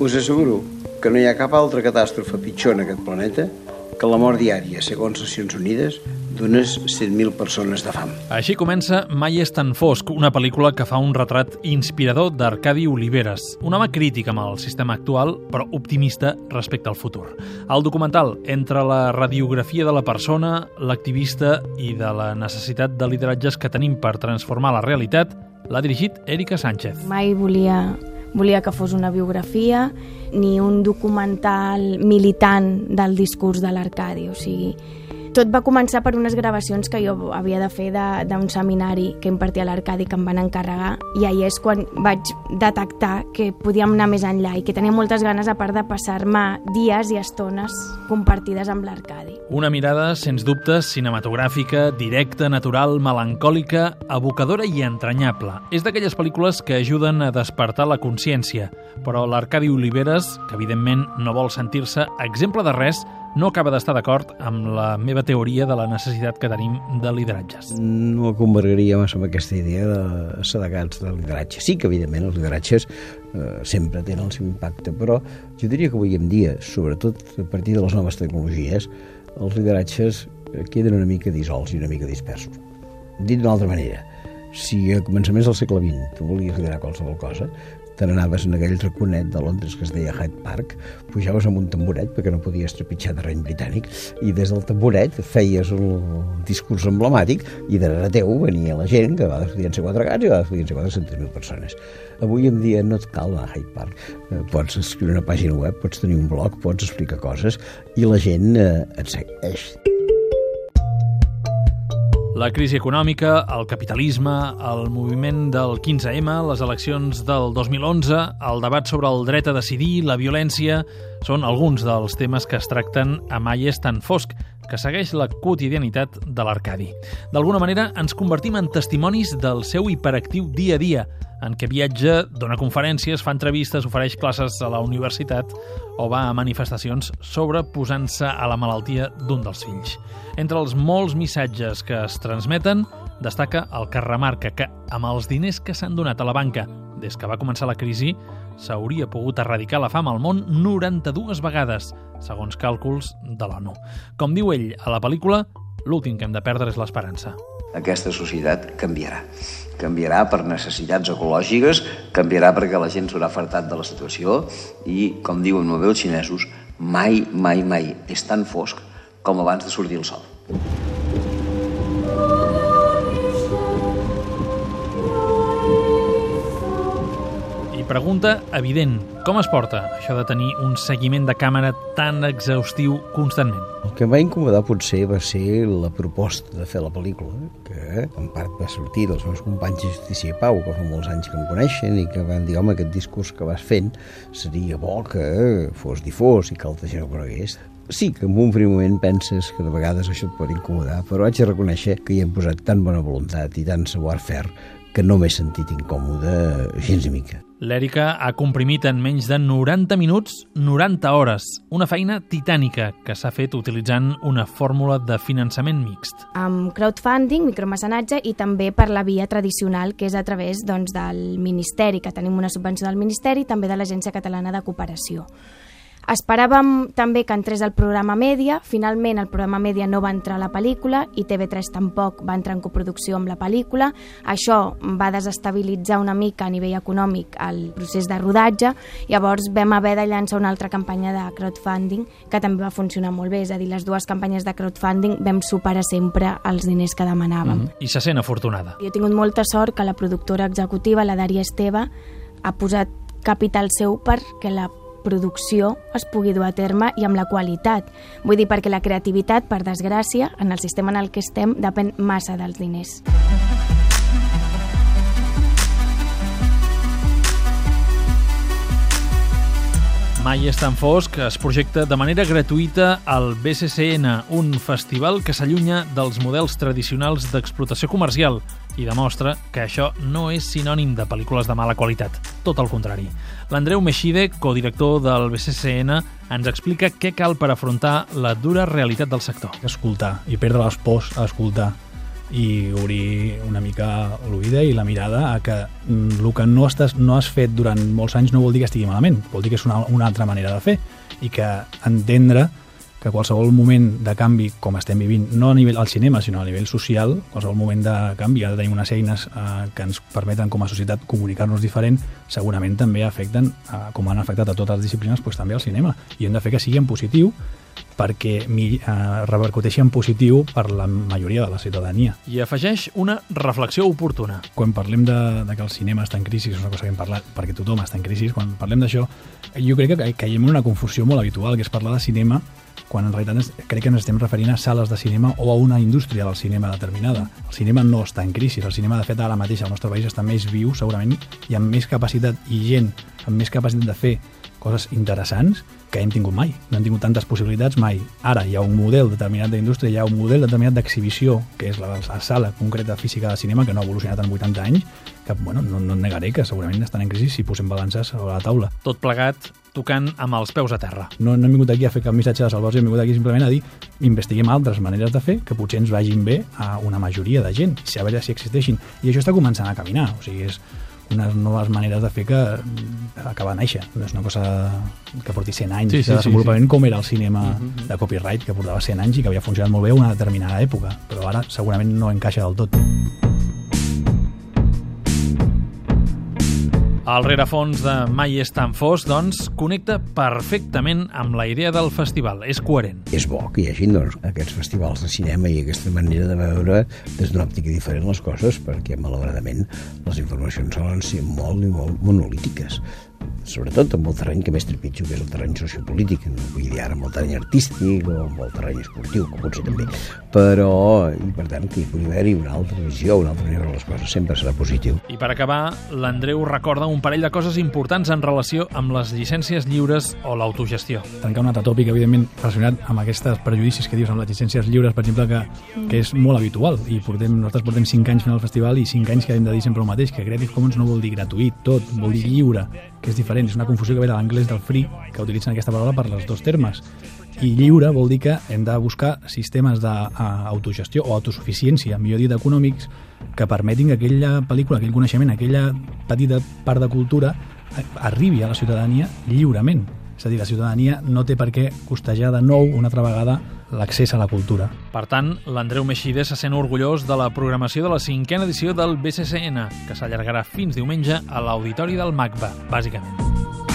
Us asseguro que no hi ha cap altra catàstrofe pitjor en aquest planeta que la mort diària, segons Nacions Unides, d'unes 100.000 persones de fam. Així comença Mai és tan fosc, una pel·lícula que fa un retrat inspirador d'Arcadi Oliveres, un home crític amb el sistema actual, però optimista respecte al futur. El documental, entre la radiografia de la persona, l'activista i de la necessitat de lideratges que tenim per transformar la realitat, l'ha dirigit Erika Sánchez. Mai volia volia que fos una biografia ni un documental militant del discurs de l'Arcadi, o sigui, tot va començar per unes gravacions que jo havia de fer d'un seminari que impartia l'Arcadi que em van encarregar i ahir és quan vaig detectar que podíem anar més enllà i que tenia moltes ganes a part de passar-me dies i estones compartides amb l'Arcadi. Una mirada, sens dubtes, cinematogràfica, directa, natural, melancòlica, evocadora i entranyable. És d'aquelles pel·lícules que ajuden a despertar la consciència, però l'Arcadi Oliveres, que evidentment no vol sentir-se exemple de res, no acaba d'estar d'acord amb la meva teoria de la necessitat que tenim de lideratges. No convergaria massa amb aquesta idea de sedegats de lideratge. Sí que, evidentment, els lideratges eh, sempre tenen el seu impacte, però jo diria que avui en dia, sobretot a partir de les noves tecnologies, els lideratges queden una mica dissolts i una mica dispersos. Dit d'una altra manera, si a començaments del segle XX tu volies liderar qualsevol cosa, te n'anaves en aquell raconet de Londres que es deia Hyde Park, pujaves amb un tamboret perquè no podies trepitjar terreny britànic i des del tamboret feies el discurs emblemàtic i darrere teu venia la gent que va podien ser quatre gats i va podien ser 400.000 persones. Avui en dia no et cal anar a Hyde Park. Eh, pots escriure una pàgina web, pots tenir un blog, pots explicar coses i la gent eh, et segueix. La crisi econòmica, el capitalisme, el moviment del 15M, les eleccions del 2011, el debat sobre el dret a decidir, la violència, són alguns dels temes que es tracten a Mai és tan fosc, que segueix la quotidianitat de l'Arcadi. D'alguna manera ens convertim en testimonis del seu hiperactiu dia a dia, en què viatja, dona conferències, fa entrevistes, ofereix classes a la universitat o va a manifestacions sobre posant-se a la malaltia d'un dels fills. Entre els molts missatges que es transmeten, destaca el que remarca que, amb els diners que s'han donat a la banca des que va començar la crisi, s'hauria pogut erradicar la fam al món 92 vegades, segons càlculs de l'ONU. Com diu ell a la pel·lícula, l'últim que hem de perdre és l'esperança. Aquesta societat canviarà canviarà per necessitats ecològiques, canviarà perquè la gent s'haurà fartat de la situació i, com diuen molt bé els xinesos, mai, mai, mai és tan fosc com abans de sortir el sol. Pregunta evident. Com es porta això de tenir un seguiment de càmera tan exhaustiu constantment? El que em va incomodar potser va ser la proposta de fer la pel·lícula, que en part va sortir dels meus companys de Justícia i Pau, que fa molts anys que em coneixen i que van dir, home, aquest discurs que vas fent seria bo que fos difós i que altra gent ho conegués. Sí, que en un primer moment penses que de vegades això et pot incomodar, però haig de reconèixer que hi hem posat tan bona voluntat i tant savoir-faire que no m'he sentit incòmode gens ni mica. L'Èrica ha comprimit en menys de 90 minuts 90 hores, una feina titànica que s'ha fet utilitzant una fórmula de finançament mixt. Amb crowdfunding, micromecenatge i també per la via tradicional, que és a través doncs, del Ministeri, que tenim una subvenció del Ministeri i també de l'Agència Catalana de Cooperació. Esperàvem també que entrés al programa Mèdia, finalment el programa Mèdia no va entrar a la pel·lícula i TV3 tampoc va entrar en coproducció amb la pel·lícula. Això va desestabilitzar una mica a nivell econòmic el procés de rodatge, llavors vam haver de llançar una altra campanya de crowdfunding que també va funcionar molt bé, és a dir, les dues campanyes de crowdfunding vam superar sempre els diners que demanàvem. Mm -hmm. I se sent afortunada. Jo he tingut molta sort que la productora executiva, la Daria Esteve, ha posat capital seu perquè la producció es pugui dur a terme i amb la qualitat. Vull dir, perquè la creativitat, per desgràcia, en el sistema en el que estem, depèn massa dels diners. Mai és tan fosc es projecta de manera gratuïta al BCCN, un festival que s'allunya dels models tradicionals d'explotació comercial i demostra que això no és sinònim de pel·lícules de mala qualitat, tot el contrari. L'Andreu Meixide, codirector del BCCN, ens explica què cal per afrontar la dura realitat del sector. Escoltar i perdre les pors a escoltar i obrir una mica l'oïda i la mirada a que mm, el que no, estàs, no has fet durant molts anys no vol dir que estigui malament, vol dir que és una, una altra manera de fer i que entendre que qualsevol moment de canvi, com estem vivint, no a nivell al cinema, sinó a nivell social, qualsevol moment de canvi, ha de tenir unes eines eh, que ens permeten com a societat comunicar-nos diferent, segurament també afecten, eh, com han afectat a totes les disciplines, doncs també al cinema. I hem de fer que sigui en positiu perquè mi, eh, repercuteixi en positiu per la majoria de la ciutadania. I afegeix una reflexió oportuna. Quan parlem de, de que el cinema està en crisi, és una cosa que hem parlat, perquè tothom està en crisi, quan parlem d'això, jo crec que caiem en una confusió molt habitual, que és parlar de cinema quan en realitat crec que ens estem referint a sales de cinema o a una indústria del cinema determinada. El cinema no està en crisi, el cinema de fet ara mateix al nostre país està més viu segurament i amb més capacitat i gent amb més capacitat de fer coses interessants que hem tingut mai. No hem tingut tantes possibilitats mai. Ara hi ha un model determinat d'indústria, hi ha un model determinat d'exhibició, que és la, la sala concreta física de cinema, que no ha evolucionat en 80 anys, que bueno, no, no negaré que segurament estan en crisi si posem balances a la taula. Tot plegat tocant amb els peus a terra. No, no hem vingut aquí a fer cap missatge de salvació, hem vingut aquí simplement a dir investiguem altres maneres de fer que potser ens vagin bé a una majoria de gent, si a veure si existeixin. I això està començant a caminar, o sigui, és, unes noves maneres de fer que acaba de néixer. No és una cosa que porti 100 anys sí, sí, de desenvolupament sí, sí. com era el cinema uh -huh. de copyright, que portava 100 anys i que havia funcionat molt bé una determinada època, però ara segurament no encaixa del tot. El rerefons de Mai és tan fos, doncs, connecta perfectament amb la idea del festival. És coherent. És bo que hi hagi doncs, aquests festivals de cinema i aquesta manera de veure des d'una òptica diferent les coses, perquè, malauradament, les informacions solen ser molt i molt monolítiques sobretot amb el terreny que més trepitjo, que és el terreny sociopolític, no vull dir ara amb el terreny artístic o amb el terreny esportiu, que potser també, però, i per tant, que hi pugui haver-hi una altra visió, una altra manera de les coses, sempre serà positiu. I per acabar, l'Andreu recorda un parell de coses importants en relació amb les llicències lliures o l'autogestió. Tancar un altre tòpic, evidentment, relacionat amb aquests prejudicis que dius amb les llicències lliures, per exemple, que, que és molt habitual, i portem, nosaltres portem 5 anys fent el festival i 5 anys que hem de dir sempre el mateix, que Creative Commons no vol dir gratuït, tot, vol dir lliure, que és diferent, és una confusió que ve de l'anglès del free, que utilitzen aquesta paraula per les dos termes. I lliure vol dir que hem de buscar sistemes d'autogestió o autosuficiència, millor dit, econòmics, que permetin que aquella pel·lícula, aquell coneixement, aquella petita part de cultura arribi a la ciutadania lliurement. És a dir, la ciutadania no té per què costejar de nou una altra vegada l'accés a la cultura. Per tant, l'Andreu Meixide se sent orgullós de la programació de la cinquena edició del BCCN, que s'allargarà fins diumenge a l'Auditori del MACBA, bàsicament.